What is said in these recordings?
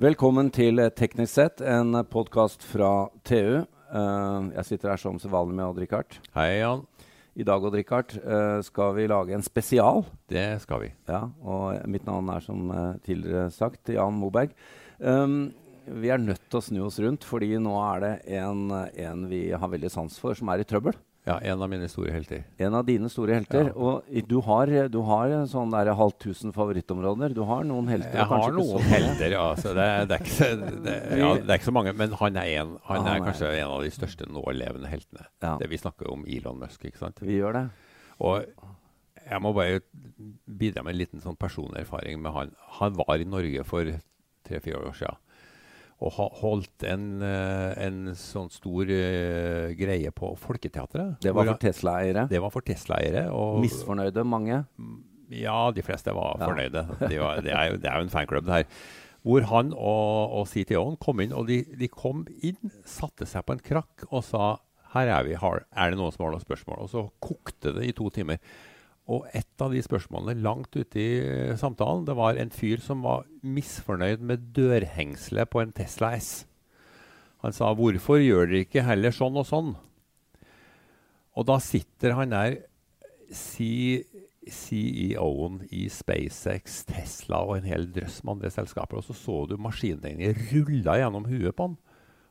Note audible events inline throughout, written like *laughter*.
Velkommen til Teknisk sett, en podkast fra TU. Uh, jeg sitter her som vanlig med Odd-Rikard. Hei, Jan. I dag Odd-Rikard, uh, skal vi lage en spesial. Det skal vi. Ja, og Mitt navn er som uh, tidligere sagt Jan Moberg. Um, vi er nødt til å snu oss rundt, fordi nå er det en, en vi har veldig sans for, som er i trøbbel. Ja, en av mine store helter. En av dine store helter. Ja. Og du har, du har sånn der halvt tusen favorittområder. Du har noen helter. Jeg har noen helter, ja. Så det, det, er ikke, det, ja, det, er ikke, så mange. Men han er, en, han er, kanskje en av de største nålevende heltene. Ja. Det Vi snakker om Elon Musk, ikke sant? Vi gjør det. Og jeg må bare bidra med en liten sånn personlig erfaring med han. Han var i Norge for tre-fire år siden og holdt en, eh, en sånn stor uh, greie på Folketeatret. Det var for Tesla-eiere? Det var for Tesla-eiere. Misfornøyde mange? Ja, de fleste var ja. fornøyde. *laughs* De var, det, er jo, det, er jo, en fanklubb, det her. Hvor han og, og CTO-en kom inn, og de, de, kom inn, satte seg på en krakk og sa her er vi, har, er det noen som har noen spørsmål? Og så kokte det i to timer. Og et av de spørsmålene langt ute i eh, samtalen, det var en fyr som var misfornøyd med dørhengselet på en Tesla S. Han sa 'Hvorfor gjør dere ikke heller sånn og sånn?' Og da sitter han der, CEO-en i SpaceX, Tesla og en hel drøss med andre selskaper, og så så du maskintegnet rulla gjennom huet på han.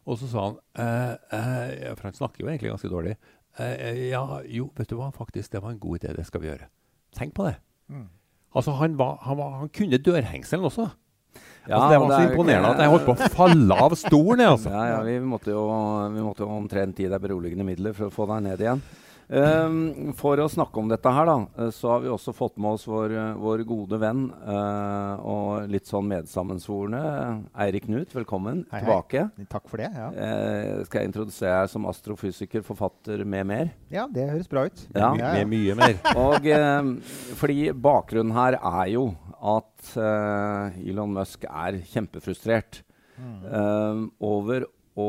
Og så sa han eh, eh, For han snakker jo egentlig ganske dårlig. Eh, ja, jo, vet du hva, faktisk, det var en god idé. Det skal vi gjøre. Tenk på det. Mm. Altså, han, var, han, var, han, kunne dørhengselen også. Ja, altså, det var så imponerende at jeg holdt på å falle av stolen. Altså. *laughs* Ja, ja, vi måtte jo, vi måtte jo omtrent gi deg beroligende midler for å få deg ned igjen. Um, for å snakke om dette her, da, eh, så har vi også fått med oss vår, eh, vår gode venn uh, og litt sånn medsammensvorne Eirik Knut. Velkommen hei, tilbake. Hei. Takk for det. ja. Uh, skal jeg introdusere deg som astrofysiker, forfatter med mer? Ja, det høres bra ut. Ja. ja, ja. Med mye mer. *laughs* og uh, fordi bakgrunnen her er jo at Elon Musk er kjempefrustrert mm. over å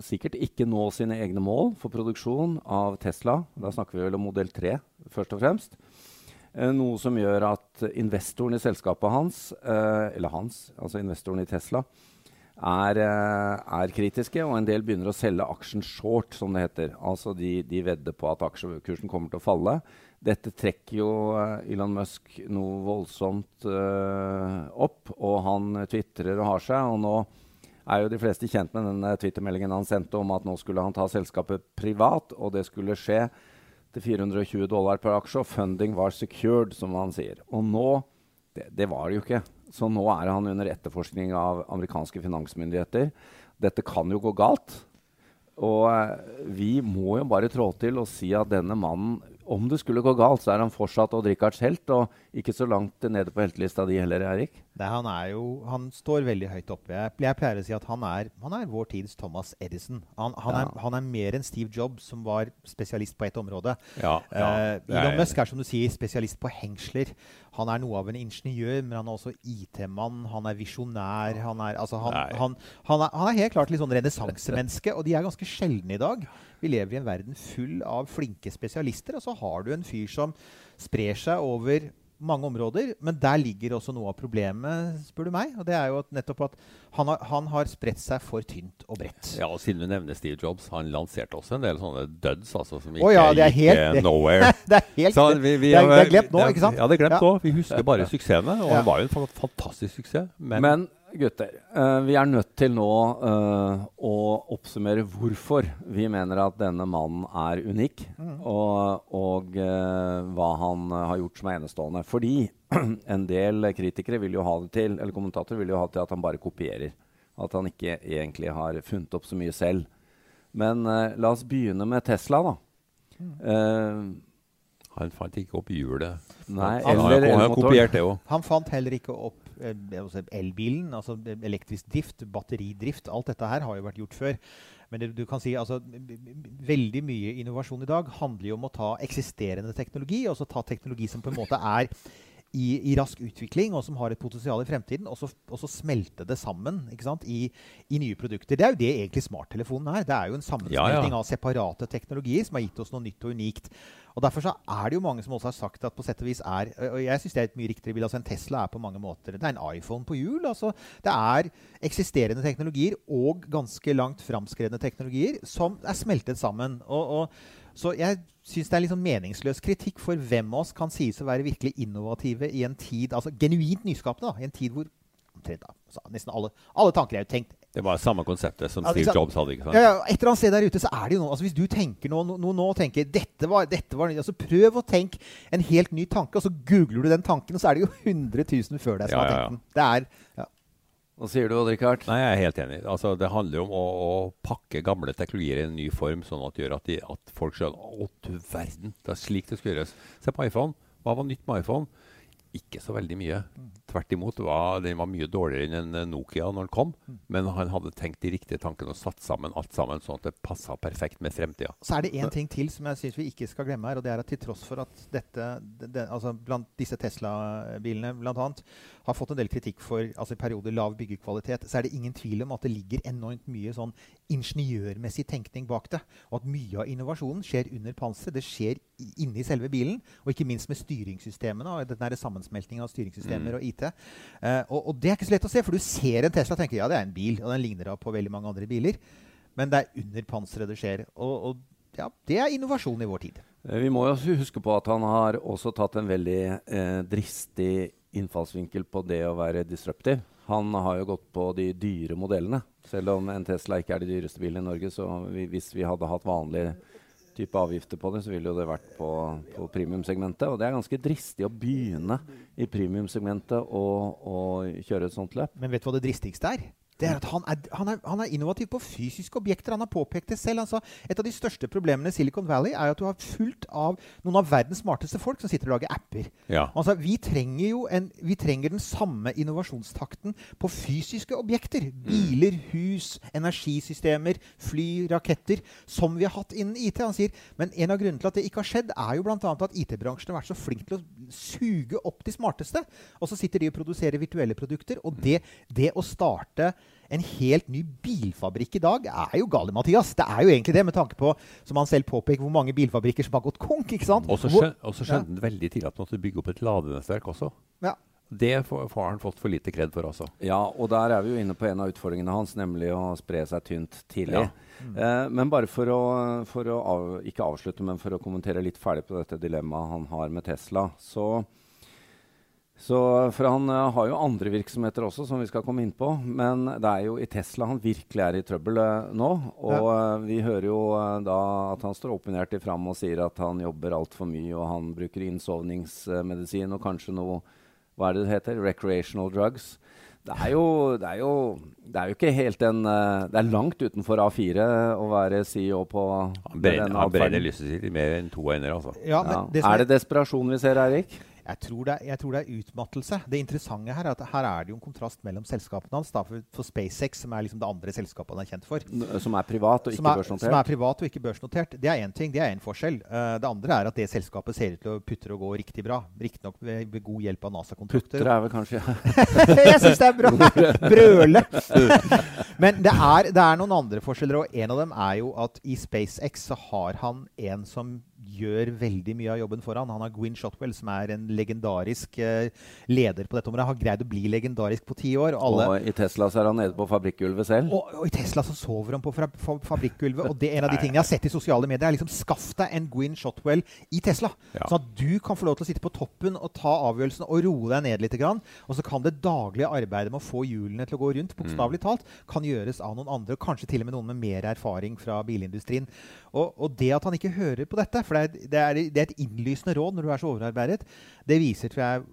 sikkert ikke nå sine egne mål for produksjon av Tesla. Da snakker vi vel om modell 3 først og fremst. Eh, noe som gjør at investoren i selskapet hans, eh, eller hans, altså investoren i Tesla, er, eh, er, kritiske, og en del begynner å selge aksjen short, som det heter. Altså de, de vedder på at aksjekursen kommer til å falle. Dette trekker jo uh, Elon Musk noe voldsomt uh, opp, og han tvitrer og har seg. og nå er jo de fleste kjent med den Twitter-meldingen han sendte om at nå skulle han ta selskapet privat, og det skulle skje til 420 dollar per aksje, og funding var secured, som han sier. Og nå det, det, var det jo ikke. Så nå er han under etterforskning av amerikanske finansmyndigheter. Dette kan jo gå galt. Og eh, vi må jo bare trå til og si at denne mannen om det skulle gå galt, så er han fortsatt Odd Rikards helt, og ikke så langt nede på heltelista di heller, Erik. Det, han, er jo, han står veldig høyt oppe. Jeg, jeg pleier å si at han er, han er vår tids Thomas Edison. Han, han, ja. er, han, er, mer enn Steve Jobs, som var spesialist på ett område. Ja, ja, uh, Elon Musk er som du sier, spesialist på hengsler. Han er noe av en ingeniør, men han er også IT-mann. Han er visjonær. Han er, altså, han, han er helt klart litt sånn renessansemenneske, og de er ganske sjeldne i dag. Vi lever i en verden full av flinke spesialister, og så har du en fyr som sprer seg over mange områder. Men der ligger også noe av problemet, spør du meg. Og det er jo at nettopp at han har, han har, spredt seg for tynt og bredt. Ja, og Siden du nevner Steve Jobs, han lanserte også en del sånne duds altså, som ikke oh, ja, gikk helt, det, nowhere. *laughs* det er helt Så, vi, vi, det, er, det er glemt nå, ikke sant? Ja, det er glemt nå. Vi husker bare suksessene, og det var jo en fantastisk suksess. Men, men gutter, uh, vi er nødt til nå uh, å oppsummere hvorfor vi mener at denne mannen er unik, mm. og, og uh, hva han har gjort som er enestående. Fordi *clears throat* en del kritikere vil jo ha det til, eller kommentatorer vil jo ha det til at han bare kopierer. At han ikke egentlig har funnet opp så mye selv. Men la oss begynne med Tesla, da. Mm. han fant ikke opp hjulet. Nei, han, eller, han, han, kopiert det jo. Han fant heller ikke opp Eh, elbilen, altså elektrisk drift, batteridrift, alt dette her har jo vært gjort før. Men det, du kan si, altså, veldig mye innovasjon i dag handler jo om å ta eksisterende teknologi, og så ta teknologi som på en måte er i, i, rask utvikling, og som har et potensial i fremtiden, og så, og så smelte det sammen i, i, nye produkter. Det er jo det egentlig smarttelefonen er. Det er jo en sammensmelting ja, ja. av separate teknologier som har gitt oss noe nytt og unikt. Og Derfor så er det jo mange som også har sagt at på sett og vis er Og jeg syns det er et mye riktigere bilde. Altså En Tesla er på mange måter Det er en iPhone på hjul. Altså, det er eksisterende teknologier og ganske langt framskredne teknologier som er smeltet sammen. og, og så jeg syns det er sånn meningsløs kritikk for hvem av oss kan sies å være virkelig innovative i en tid Altså genuint nyskapende. da, I en tid hvor omtrent da, nesten alle, alle tanker er jo tenkt det var samme konseptet som Steve altså, Jobs hadde. ikke sant? Ja, ja, Et eller annet sted der ute så er det jo noe altså Hvis du tenker noe nå, nå tenker dette var, dette var altså Prøv å tenke en helt ny tanke, og så googler du den tanken, og så er det jo 100 000 før deg som ja, har tenkt den. Det er, ja. Hva sier du, Odd-Rikard? Nei, Jeg er helt enig. Altså, det handler jo om å, å, pakke gamle teknologier i en ny form, sånn at det gjør at, de, at folk skjønner Å, du verden, det er slik det skal gjøres. Se på iPhone. Hva var nytt med iPhone? Ikke så veldig mye. Tvert imot. Var, den var mye dårligere enn en Nokia når den kom. Men han hadde tenkt de riktige tankene og satt sammen alt sammen sånn at det passa perfekt med fremtida. Så er det én ting til som jeg syns vi ikke skal glemme her. og det er at Til tross for at dette, det, det, altså blant disse Tesla-bilene bl.a. har fått en del kritikk for altså i perioder lav byggekvalitet, så er det ingen tvil om at det ligger enormt mye sånn ingeniørmessig tenkning bak det. Og at mye av innovasjonen skjer under panseret. Det skjer inni selve bilen, og ikke minst med styringssystemene og den sammensmeltingen av styringssystemer mm. og IT. Uh, eh, og, og, det er ikke så lett å se, for du ser en Tesla og tenker ja, det er en bil, og den ligner på veldig mange andre biler. Men det er under panseret det skjer. Og, og ja, det er innovasjon i vår tid. Eh, vi må jo huske på at han har også tatt en veldig eh, dristig innfallsvinkel på det å være disruptive. Han har jo gått på de dyre modellene. Selv om en Tesla ikke er de dyreste bilene i Norge, så vi, hvis vi hadde hatt vanlige type avgifter på det, så ville jo det vært på, på premiumsegmentet. Og det er ganske dristig å begynne i premiumsegmentet og kjøre et sånt løp. Men vet du hva det dristigste er? Det er at han er, han, er, han er, innovativ på fysiske objekter. Han har påpekt det selv. Altså, et av de største problemene i Silicon Valley er at du har fullt av noen av verdens smarteste folk som sitter og lager apper. Ja. Altså, vi trenger jo en, vi trenger den samme innovasjonstakten på fysiske objekter. Biler, hus, energisystemer, fly, raketter. Som vi har hatt innen IT. Han sier, Men en av grunnene til at det ikke har skjedd, er jo bl.a. at IT-bransjen har vært så flink til å suge opp de smarteste. Og så sitter de og produserer virtuelle produkter. Og det, det å starte en helt ny bilfabrikk i dag er jo gale, Mathias. Det er jo egentlig det, med tanke på som han selv påpeker, hvor mange bilfabrikker som har gått konk. ikke sant? Og så skjønte han ja. veldig tidlig at han måtte bygge opp et ladenettverk også. Ja. Det får, får, han fått for lite kred for også. Ja, og der er vi jo inne på en av utfordringene hans, nemlig å spre seg tynt tidlig. Ja. Mm. Eh, men bare for å, for å av, ikke avslutte, men for å kommentere litt ferdig på dette dilemmaet han har med Tesla, så så, for han uh, har jo andre virksomheter også, som vi skal komme inn på. Men det er jo i Tesla han virkelig er i trøbbel uh, nå. Og ja. uh, vi hører jo da at han står opinert fram og sier at han jobber altfor mye, og han bruker innsovningsmedisin og kanskje noe Hva er det det heter? Recreational drugs. Det er jo, det er jo, det er jo ikke helt en Det er langt utenfor A4 å være CEO på Han brenner lyset sitt i mer enn to øyne, altså. Ja, ja. Det er det desperasjon vi ser, Eirik? Jeg tror, det, jeg tror, det, er utmattelse. Det interessante her er at her er det jo en kontrast mellom selskapene hans. Da, for, for, SpaceX, som er liksom det andre selskapet han er kjent for. Som er privat og ikke er, børsnotert? Som er privat og ikke børsnotert. Det er én ting. Det er en forskjell. Uh, det andre er at det selskapet ser ut til å putre og gå riktig bra. Riktignok ved, ved god hjelp av NASA-kontrakter. Putre er vel kanskje *laughs* Jeg syns det er bra! *laughs* Brøle! Men det er, det er noen andre forskjeller, og en av dem er jo at i SpaceX så har han en som gjør veldig mye av jobben for han. Han har Gwyn Shotwell, som er en legendarisk uh, leder på dette området. Har greid å bli legendarisk på ti år. Og, og, i Tesla så er han nede på fabrikkgulvet selv? Og, og, i Tesla så sover han på fra, fa fabrikkgulvet. og det er en av de tingene jeg har sett i sosiale medier. er liksom Skaff deg en Gwyn Shotwell i Tesla. Ja. Sånn at du kan få lov til å sitte på toppen og ta avgjørelsen og roe deg ned litt. Grann, og så kan det daglige arbeidet med å få hjulene til å gå rundt, bokstavelig mm. talt, kan gjøres av noen andre. Kanskje til og med noen med mer erfaring fra bilindustrien. Og, og det at han ikke hører på dette, for det er, det er, det er et innlysende råd når du er så overarbeidet, det viser tror jeg,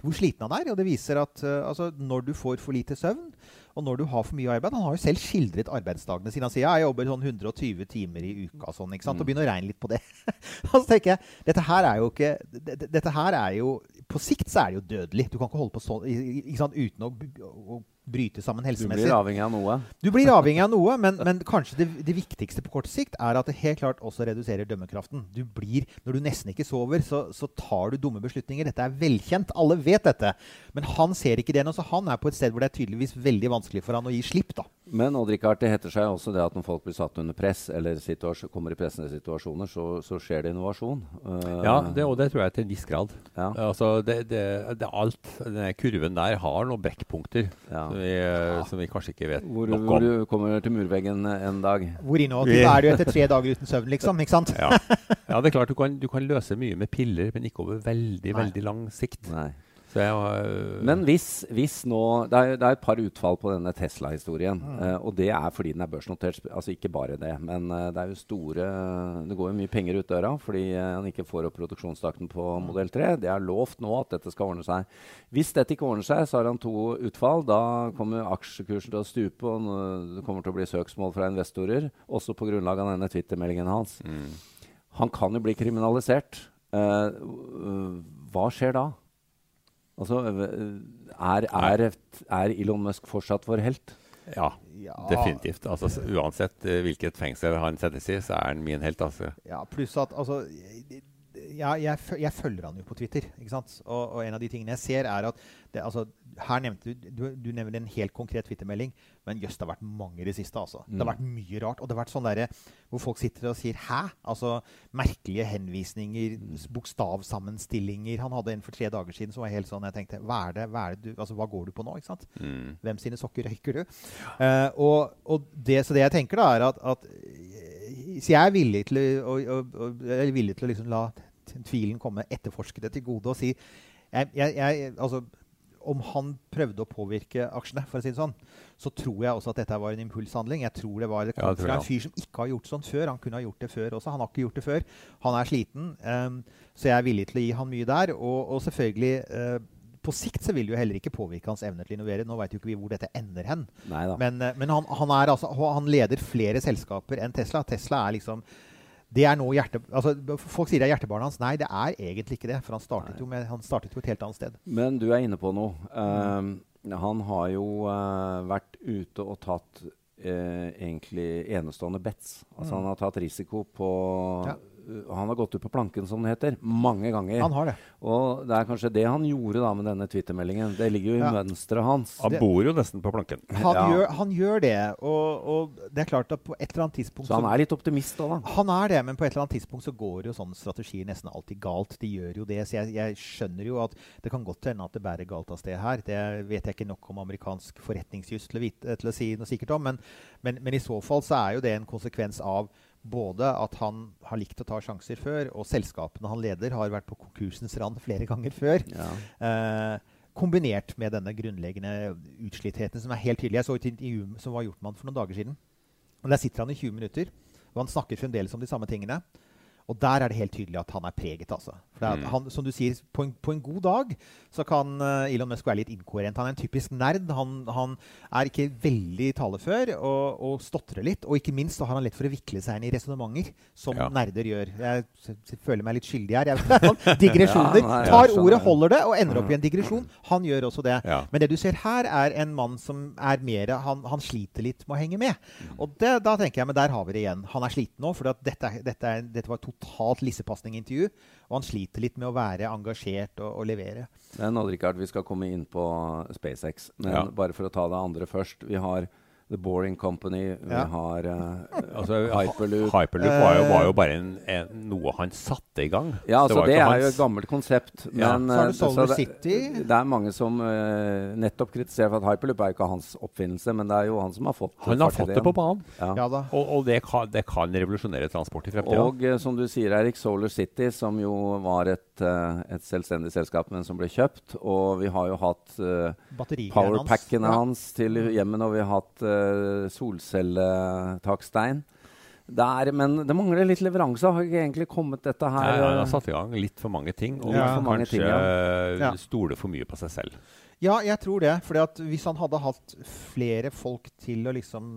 hvor sliten han er. Og det viser at uh, altså, når du får for lite søvn, og når du har for mye arbeid Han har jo selv skildret arbeidsdagene sine. Han sier ja, jeg jobber sånn 120 timer i uka sånn, ikke sant? og mm. begynner å regne litt på det. *laughs* og så tenker jeg dette her er jo ikke dette her er jo På sikt så er det jo dødelig. Du kan ikke holde på sånn ikke sant, uten å, å bryte sammen helsemessig. Du blir avhengig av noe? Du blir avhengig av noe, men, *laughs* men kanskje det, det, viktigste på kort sikt er at det helt klart også reduserer dømmekraften. Du blir, Når du nesten ikke sover, så, så tar du dumme beslutninger. Dette er velkjent. Alle vet dette. Men han ser ikke det nå, så han er på et sted hvor det er tydeligvis veldig vanskelig for han å gi slipp. da. Men Odd-Rikard, det heter seg også det at når folk blir satt under press, eller kommer i pressende situasjoner, så, så skjer det innovasjon. Uh, ja, det, og det tror jeg til en viss grad. Ja. Altså, det, det, det, alt, denne kurven der har noen brekkpunkter ja. som, vi, ja. som, vi, kanskje ikke vet hvor, nok om. Hvor du kommer til murveggen en dag. Hvor innovativ er du etter tre dager uten søvn, liksom? ikke sant? ja. det er klart du kan, du kan, løse mye med piller, men ikke over veldig, Nei. veldig lang sikt. Nei. Var, øh, Men hvis, hvis, nå det er, det er, et par utfall på denne Tesla-historien. Mm. Uh, og det er fordi den er børsnotert. Altså ikke bare det, men uh, det er jo store Det går jo mye penger ut døra fordi uh, han ikke får opp produksjonstakten på mm. modell 3. Det er lovt nå at dette skal ordne seg. Hvis dette ikke ordner seg, så har han to utfall. Da kommer aksjekursen til å stupe, og det kommer til å bli søksmål fra investorer. Også på grunnlag av denne Twitter-meldingen hans. Mm. Han kan jo bli kriminalisert. hva skjer da? Altså, er, er, er, Elon Musk fortsatt vår helt? Ja, ja. definitivt. Altså, uansett uh, hvilket fengsel han settes i, så er han min helt. Altså. Ja, pluss at altså, ja, jeg, jeg, følger han jo på Twitter. ikke? Og, og, en av de tingene jeg ser, er at det, altså, her nevnte du, du, du nevnte en helt konkret Twitter-melding, men jøss, det har vært mange i det siste. altså. Mm. Det har vært mye rart. Og det har vært sånn der, hvor folk sitter og sier 'hæ?' Altså merkelige henvisninger, mm. bokstavsammenstillinger. Han hadde en for tre dager siden som var helt sånn Jeg tenkte hva er det, hva, er det du, altså, hva går du på nå? ikke sant? Mm. Hvem sine sokker røyker du? Uh, og, og det, så det jeg tenker, da, er at, at så jeg er villig til å, å, å, villig til å liksom la tvilen komme etterforskere til gode og si jeg, jeg, jeg, altså, om han prøvde å påvirke aksjene, for å si det sånn, så tror jeg også at dette var en impulshandling. Jeg tror det var det kom fra en fyr som ikke har gjort sånn før. Han kunne ha gjort det før også. Han har ikke gjort det før. Han er sliten. Um, så jeg er villig til å gi han mye der. Og, og selvfølgelig uh, på sikt så vil det jo heller ikke påvirke hans evne til å innovere. Nå vet jo ikke vi hvor dette ender hen. Men, uh, men han, han, altså, han, leder flere selskaper enn Tesla. Tesla er liksom det er noe hjerte, altså, Folk sier det er hjertebarnet hans. Nei, det er egentlig ikke det. For han startet, jo, med, han startet jo et helt annet sted. Men du er inne på noe. Um, han har jo uh, vært ute og tatt uh, egentlig enestående bets. Altså mm. Han har tatt risiko på ja han har gått ut på planken, som det heter, mange ganger. Han har det. Og det er kanskje det han gjorde da med denne Twitter-meldingen. Det ligger jo i ja. mønsteret hans. Han bor jo nesten på planken. Han, ja. gjør, han gjør, det. Og, og, det er klart at på et eller annet tidspunkt Så han er litt optimist òg, da? Han er det, men på et eller annet tidspunkt så går jo sånne strategier nesten alltid galt. De gjør jo det. Så jeg, jeg skjønner jo at det kan godt hende at det bærer galt av sted her. Det vet jeg ikke nok om amerikansk forretningsjus til, til, å si noe sikkert om, men, men, men i så fall så er jo det en konsekvens av både at han har likt å ta sjanser før, og selskapene han leder, har vært på konkursens rand flere ganger før. Ja. Eh, kombinert med denne grunnleggende utslittheten som er helt tydelig. Jeg så et intervju som var gjort med han for noen dager siden. Og Der sitter han i 20 minutter, og han snakker fremdeles om de samme tingene. Og der er det helt tydelig at han er preget. altså. Mm. Han, som du sier, på en, på en, god dag så kan uh, Elon Musk være litt inkoherent. Han er en typisk nerd. Han, han er ikke veldig talefør og, og stotrer litt. Og ikke minst så har han lett for å vikle seg inn i resonnementer, som ja. nerder gjør. Jeg, føler meg litt skyldig her. Jeg, *laughs* *laughs* digresjoner. Ja, nei, Tar ordet, holder det, og ender opp i en digresjon. Han gjør også det. Ja. Men det du ser her, er en mann som er mer han, han, sliter litt med å henge med. Mm. Og det, da tenker jeg, men der har vi det igjen. Han er sliten nå, for dette, dette, dette var totalt lissepasningintervju. Og han sliter litt med å være engasjert og, og levere. Men Richard, Vi skal komme inn på SpaceX, men ja. bare for å ta det andre først. Vi har The Boring Company. Vi ja. har uh, *laughs* altså, Hyperloop. Hyperloop var jo, var jo bare en, en, noe han satte i gang. Ja, altså Det, det er jo et gammelt konsept. Men, ja. så har du Solar det, City. Det er mange som uh, nettopp kritiserer for at Hyperloop er ikke hans oppfinnelse, men det er jo han som har fått Han har fått det på banen. Ja. Ja, og, og det, kan, det, kan, revolusjonere transport i fremtiden. Og uh, som du sier, Erik, Solar City, som jo var et, et, selvstendig selskap, men som ble kjøpt. Og vi har jo hatt powerpackene hans. hans til hjemmet, og vi har hatt uh, solcelletakstein. Der, men det mangler litt leveranse. Har ikke egentlig kommet dette her Nei, Han har satt i gang litt for mange ting, og ja, kanskje ting, ja. stoler for mye på seg selv. Ja, jeg tror det. For hvis han hadde hatt flere folk til å liksom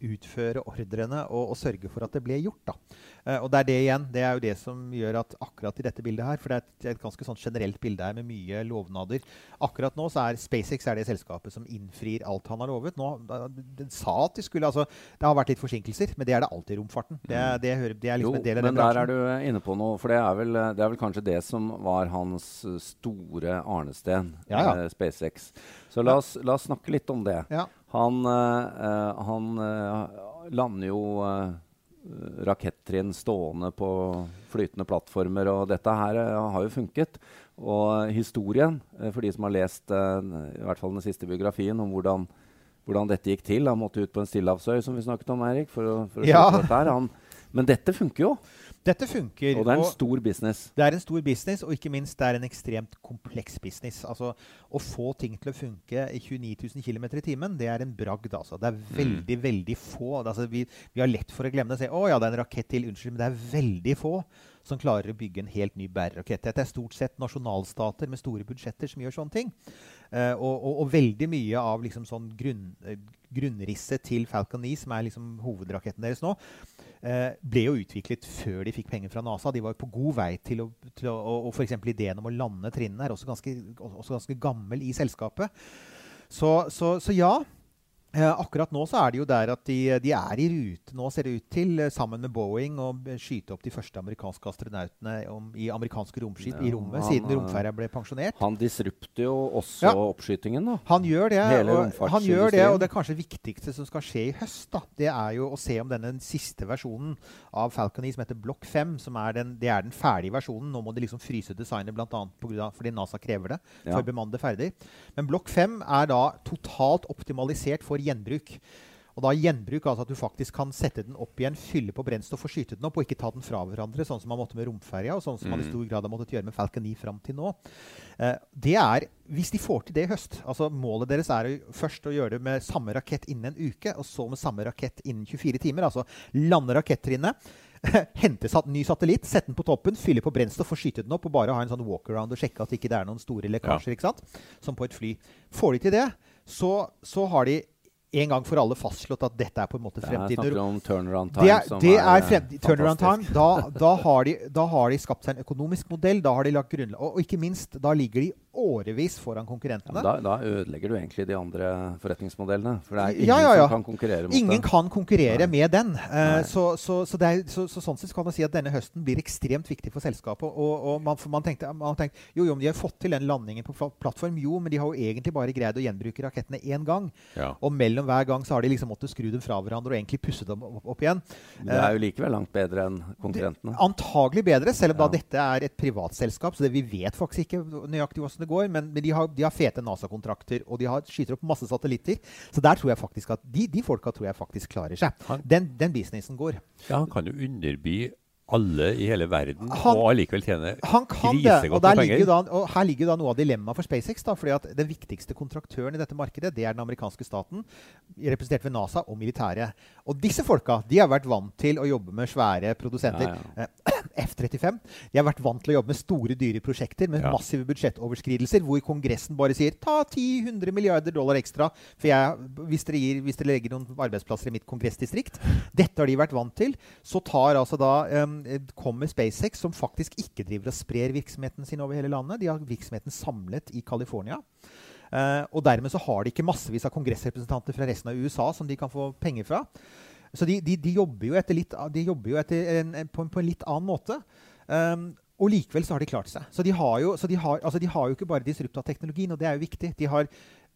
utføre ordrene og, og, sørge for at det ble gjort. Uh, og det er det igjen. Det er jo det som gjør at akkurat i dette bildet her For det er et, et ganske sånn generelt bilde her med mye lovnader. Akkurat nå så er SpaceX er det selskapet som innfrir alt han har lovet. Nå, Den sa at de skulle altså, Det har vært litt forsinkelser, men det er det alltid i romfarten. Det, mm. det, det, er liksom jo, en del av den men der er du inne på noe. For det er, vel, det er vel kanskje det som var hans store arnesten, ja, ja. Eh, SpaceX. Så la oss, la oss, snakke litt om det. Ja. Han, uh, han uh, lander jo rakettrinn stående på flytende plattformer, og dette her har jo funket. Og historien, for de som har lest i hvert fall den siste biografien om hvordan, hvordan dette gikk til Han måtte ut på en stillehavsøy, som vi snakket om, Erik. For å, for å ja. dette her. Han, men dette funker jo. Dette funker. Og det er en stor business. Det er en stor business, og ikke minst det er en ekstremt kompleks business. Altså, Å få ting til å funke i 29 000 km i timen, det er en bragd. altså. Det er mm. veldig, mm. veldig få. Altså, vi, vi, har lett for å glemme det. Si, å ja, det er en rakett til. Unnskyld, men det er veldig få som klarer å bygge en helt ny bærerakett. Dette er stort sett nasjonalstater med store budsjetter som gjør sånne ting. Uh, og, og, og, veldig mye av liksom sånn grunn, uh, grunnrisset til Falcon 9, som er liksom hovedraketten deres nå, Eh, ble jo utviklet før de fikk penger fra NASA. De var på god vei til å, til å og f.eks. ideen om å lande trinnene er også ganske, også ganske gammel i selskapet. Så, så, så ja. Eh, akkurat nå så er det jo der at de, de, er i rute nå, ser det ut til, eh, sammen med Boeing, å skyte opp de første amerikanske astronautene om, i amerikanske romskip ja, i rommet, han, siden romferja ble pensjonert. Han disrupter jo også ja. oppskytingen, da. Han gjør det. Og, han gjør det, og det kanskje viktigste som skal skje i høst, da, det er jo å se om denne siste versjonen av Falcon som heter Block 5, som er den, det er den ferdige versjonen. Nå må de liksom fryse designet bl.a. fordi NASA krever det for å bemanne det ferdig. Men Block 5 er da totalt optimalisert for gjenbruk. Og da gjenbruk, altså at du faktisk kan sette den opp igjen, fylle på brennstoff og skyte den opp, og ikke ta den fra hverandre, sånn som man måtte med romferja, og sånn som mm. man i mm. stor grad har måttet gjøre med Falcon 9 fram til nå. Eh, det er, Hvis de får til det i høst altså Målet deres er jo først å gjøre det med samme rakett innen en uke, og så med samme rakett innen 24 timer. Altså lande rakettrinnet. *laughs* hente sat ny satellitt, sette den på toppen, fylle på brennstoff og skyte den opp. Og bare ha en sånn walkaround og sjekke at det ikke er noen store lekkasjer. Ja. ikke sant? Som på et fly. Får de til det, så, så har de en gang for alle fastslått at dette er på en måte fremtiden. Det er om turnaround time. Det er, det er, er frem, turnaround time. Da, da, har de, da, har de, skapt seg en økonomisk modell. Da har de lagt grunnlag. Og, og ikke minst, da ligger de årevis foran konkurrentene. Ja, da, da, ødelegger du egentlig de andre forretningsmodellene. For det er ingen ja, ja, ja. som kan konkurrere mot Ingen kan konkurrere Nei. med den. Uh, så, så, så, er, så, sånn sett kan man si at denne høsten blir ekstremt viktig for selskapet. Og, og man, man, tenkte, man, tenkte, jo, jo, men de har fått til den landingen på plattform. Jo, men de har jo egentlig bare greid å gjenbruke rakettene én gang. Og mellom hver gang så har de liksom måttet skru dem fra hverandre og egentlig pusse dem opp, opp igjen. Det er jo likevel langt bedre enn konkurrentene. Det, antagelig bedre, selv om da dette er et privatselskap. Så det, vi vet faktisk ikke nøyaktig hvordan det går. Men, men de, har, de, har, fete NASA-kontrakter, og de har, skyter opp masse satellitter. Så der tror jeg faktisk at de, de folka tror jeg faktisk klarer seg. Den, den businessen går. Ja, Han kan jo underby alle i hele verden han, og allikevel tjene grisegodt med penger. Da, og her ligger da noe av dilemmaet for SpaceX. da, fordi at Den viktigste kontraktøren i dette markedet det er den amerikanske staten, representert ved NASA og militæret. Og disse folka de har vært vant til å jobbe med svære produsenter. Ja, ja. Eh, F-35. De har vært vant til å jobbe med store, dyre prosjekter med ja. massive budsjettoverskridelser, hvor Kongressen bare sier ta 10-100 milliarder dollar ekstra jeg, hvis, dere gir, hvis, dere legger noen arbeidsplasser i mitt kongressdistrikt. Dette har de vært vant til. Så tar altså da um, kommer SpaceX, som faktisk ikke driver og sprer virksomheten sin over hele landet. De har virksomheten samlet i California. Uh, og dermed så har de ikke massevis av kongressrepresentanter fra resten av USA som de kan få penger fra. Så de, de, de jobber jo, litt, jobber jo en, en, på, en, på, en, litt annen måte. Um, og likevel så har de klart seg. Så de har jo, de har, altså har jo ikke bare disrupta teknologien, og det er jo viktig. De har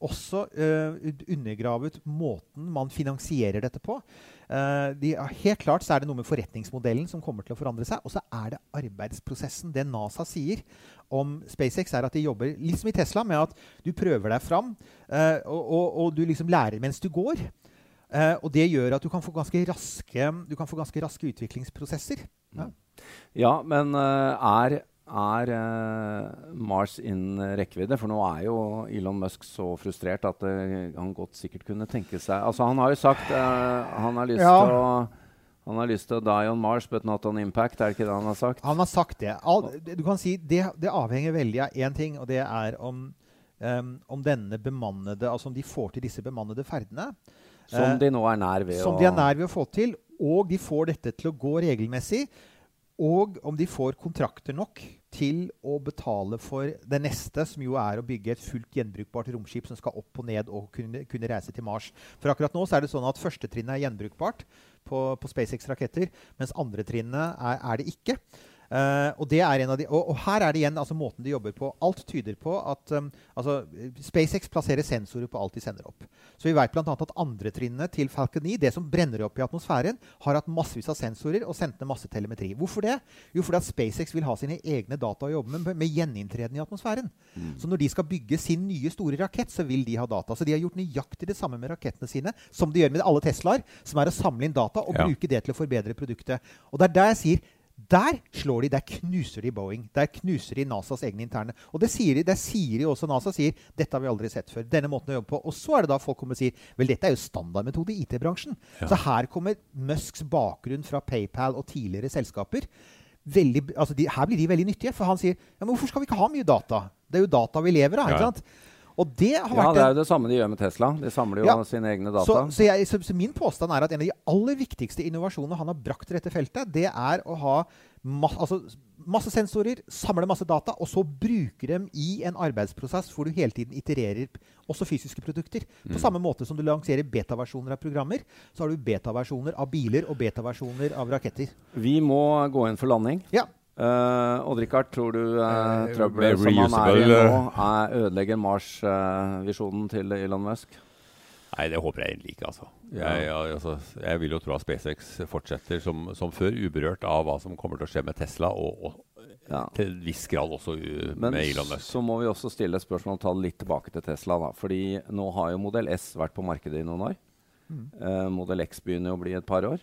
også uh, undergravet måten man finansierer dette på. Uh, de, helt klart så er det noe med forretningsmodellen som kommer til å forandre seg. Og så er det arbeidsprosessen. Det NASA sier om SpaceX, er at de jobber litt som i Tesla, med at du prøver deg fram, uh, og, og, og, du liksom lærer mens du går. Uh, og det gjør at du kan få ganske raske, få ganske raske utviklingsprosesser. Ja, ja men er er uh, Mars innen rekkevidde? For nå er jo Elon Musk så frustrert at uh, han godt sikkert kunne tenke seg Altså Han har jo sagt uh, han har lyst ja. til å han har lyst til å die on Mars, but not on impact. Er det ikke det han har sagt? Han har sagt det. All, du kan si Det, det avhenger veldig av én ting, og det er om, um, om denne bemannede Altså om de får til disse bemannede ferdene. Som de nå er nær ved som å de er nær ved å få til. Og de får dette til å gå regelmessig. Og om de får kontrakter nok til å betale for det neste, som jo er å bygge et fullt gjenbrukbart romskip som skal opp og ned og kunne, kunne reise til Mars. For akkurat nå så er det sånn at førstetrinnet er gjenbrukbart på, på SpaceX-raketter, mens andre trinnet er, er det ikke. Uh, og, det er en av de, og, og, her er det igjen altså, måten de jobber på. Alt tyder på at um, altså, SpaceX plasserer sensorer på alt de sender opp. Så vi vet bl.a. at andretrinnet til Falcon 9, det som brenner opp i atmosfæren, har hatt massevis av sensorer og sendt ned masse telemetri. Hvorfor det? Jo, fordi at SpaceX vil ha sine egne data å jobbe med med gjeninntreden i atmosfæren. Mm. Så når de skal bygge sin nye store rakett, så vil de ha data. Så de har gjort nøyaktig det samme med rakettene sine som de gjør med alle Teslaer, som er å samle inn data og ja. bruke det til å forbedre produktet. Og det er der jeg sier der slår de, der knuser de Boeing. Der knuser de NASAs egne interne. Og det sier de, det sier de også NASA sier dette har vi aldri sett før. Denne måten å jobbe på. Og så er det da folk kommer og sier vel, dette er jo standardmetode i IT-bransjen. Ja. Så her kommer Musks bakgrunn fra PayPal og tidligere selskaper. Veldig, altså de, her blir de veldig nyttige. For han sier ja, men hvorfor skal vi ikke ha mye data? Det er jo data vi lever av. ikke sant? Og det har ja, vært det er jo det samme de gjør med Tesla. De samler jo ja. sine egne data. Så, så, jeg, så, så, min påstand er at en av de aller viktigste innovasjonene han har brakt til dette feltet, det er å ha masse, altså, masse sensorer, samle masse data, og så bruke dem i en arbeidsprosess hvor du hele tiden itererer også fysiske produkter. På mm. samme måte som du lanserer betaversjoner av programmer, så har du betaversjoner av biler og betaversjoner av raketter. Vi må gå inn for landing. Ja. Uh, Odd-Rikard, tror du uh, trøbbelet som han er i nå, er ødelegger Mars-visjonen uh, til Elon Musk? Nei, det håper jeg egentlig ikke. Altså. Jeg, jeg, altså, jeg, vil jo tro at SpaceX fortsetter som, som, før, uberørt av hva som kommer til å skje med Tesla, og, og ja. til en viss grad også med Elon Musk. Så må vi også stille et spørsmål og ta litt tilbake til Tesla. da, fordi nå har jo Modell S vært på markedet i noen år. Mm. Modell X begynner jo å bli et par år.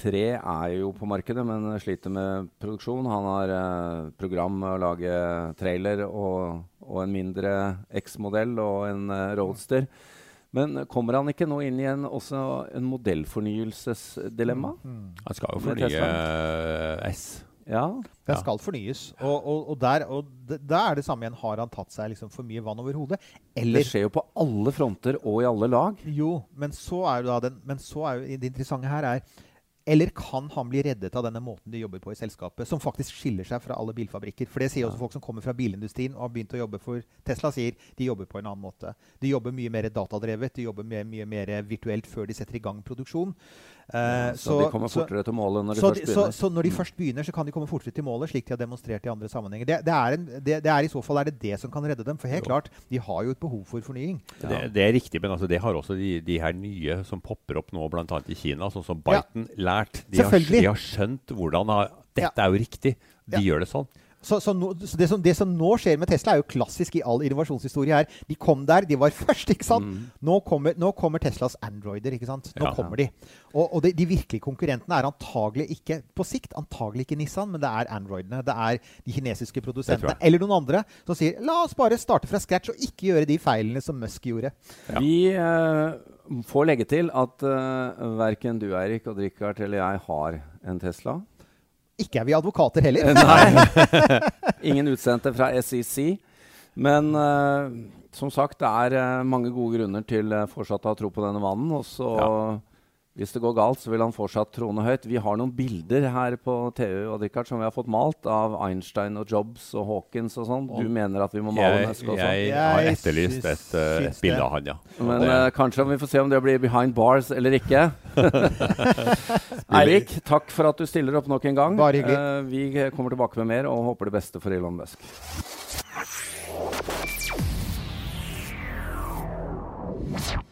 3 er jo på markedet, men sliter med produksjon. Han har eh, program med å lage trailer og, og en mindre X-modell og en eh, Roadster. Men kommer han ikke nå inn i en, også en modellfornyelsesdilemma? Mm. mm. Han skal jo fornye S. Ja. Den skal fornyes. Og, og, og, der, og der, er det samme igjen. Har han tatt seg liksom for mye vann over hodet? Eller, det skjer jo på alle fronter og i alle lag. Jo, men så er, jo, den, men så er jo det interessante her er eller kan han bli reddet av denne måten de jobber på i selskapet, som faktisk skiller seg fra alle bilfabrikker? For det sier også folk som kommer fra bilindustrien og har begynt å jobbe for Tesla, sier de jobber på en annen måte. De jobber mye mer datadrevet, de jobber mye, mye mer virtuelt før de setter i gang produksjon. Uh, så, så, de kommer fortere til målet når de først begynner? Så, så, når de først begynner, så kan de komme fortere til målet, slik de har demonstrert i andre sammenhenger. Det, det, er, en, det, det er I så fall er det det som kan redde dem. For helt jo. klart, de har jo et behov for fornying. Ja. Det, er riktig, men altså, det har også de, de, her nye som popper opp nå, bl.a. i Kina, sånn som Biden, ja. lært. De har, de har, skjønt hvordan Dette ja. er jo riktig. De gjør det sånn. Så, så, no, så det, som, det, som, nå skjer med Tesla, er jo klassisk i all innovasjonshistorie her. De kom der, de var *laughs* først, ikke sant? Mm. Nå, kommer, nå, kommer, Teslas Androider, ikke sant? Nå ja, kommer de. Og, og de, de, virkelige konkurrentene er antagelig ikke på sikt antagelig ikke Nissan, men det er Androidene. Det er de kinesiske produsentene eller noen andre som sier la oss bare starte fra scratch og ikke gjøre de feilene som Musk gjorde. Ja. Vi uh, får legge til at uh, verken du, Eirik, og Richard eller jeg har en Tesla. Ikke er vi advokater heller. Nei. *laughs* Ingen utsendte fra SEC. Men uh, som sagt, det er uh, mange gode grunner til uh, fortsatt å ha tro på denne mannen. Og så ja. Hvis det går galt, så vil han fortsatt trone høyt. Vi har noen bilder her på TU og Richard, som vi har fått malt av Einstein og Jobs og Hawkins og sånn. Du mener at vi må male jeg, Nesko også? Jeg har etterlyst et, uh, et bilde av han, ja. Men uh, kanskje vi får se om det blir behind bars eller ikke. *laughs* *laughs* Eirik, takk for at du stiller opp nok en gang. Bare hyggelig. Uh, vi kommer tilbake med mer og håper det beste for Elon Musk. you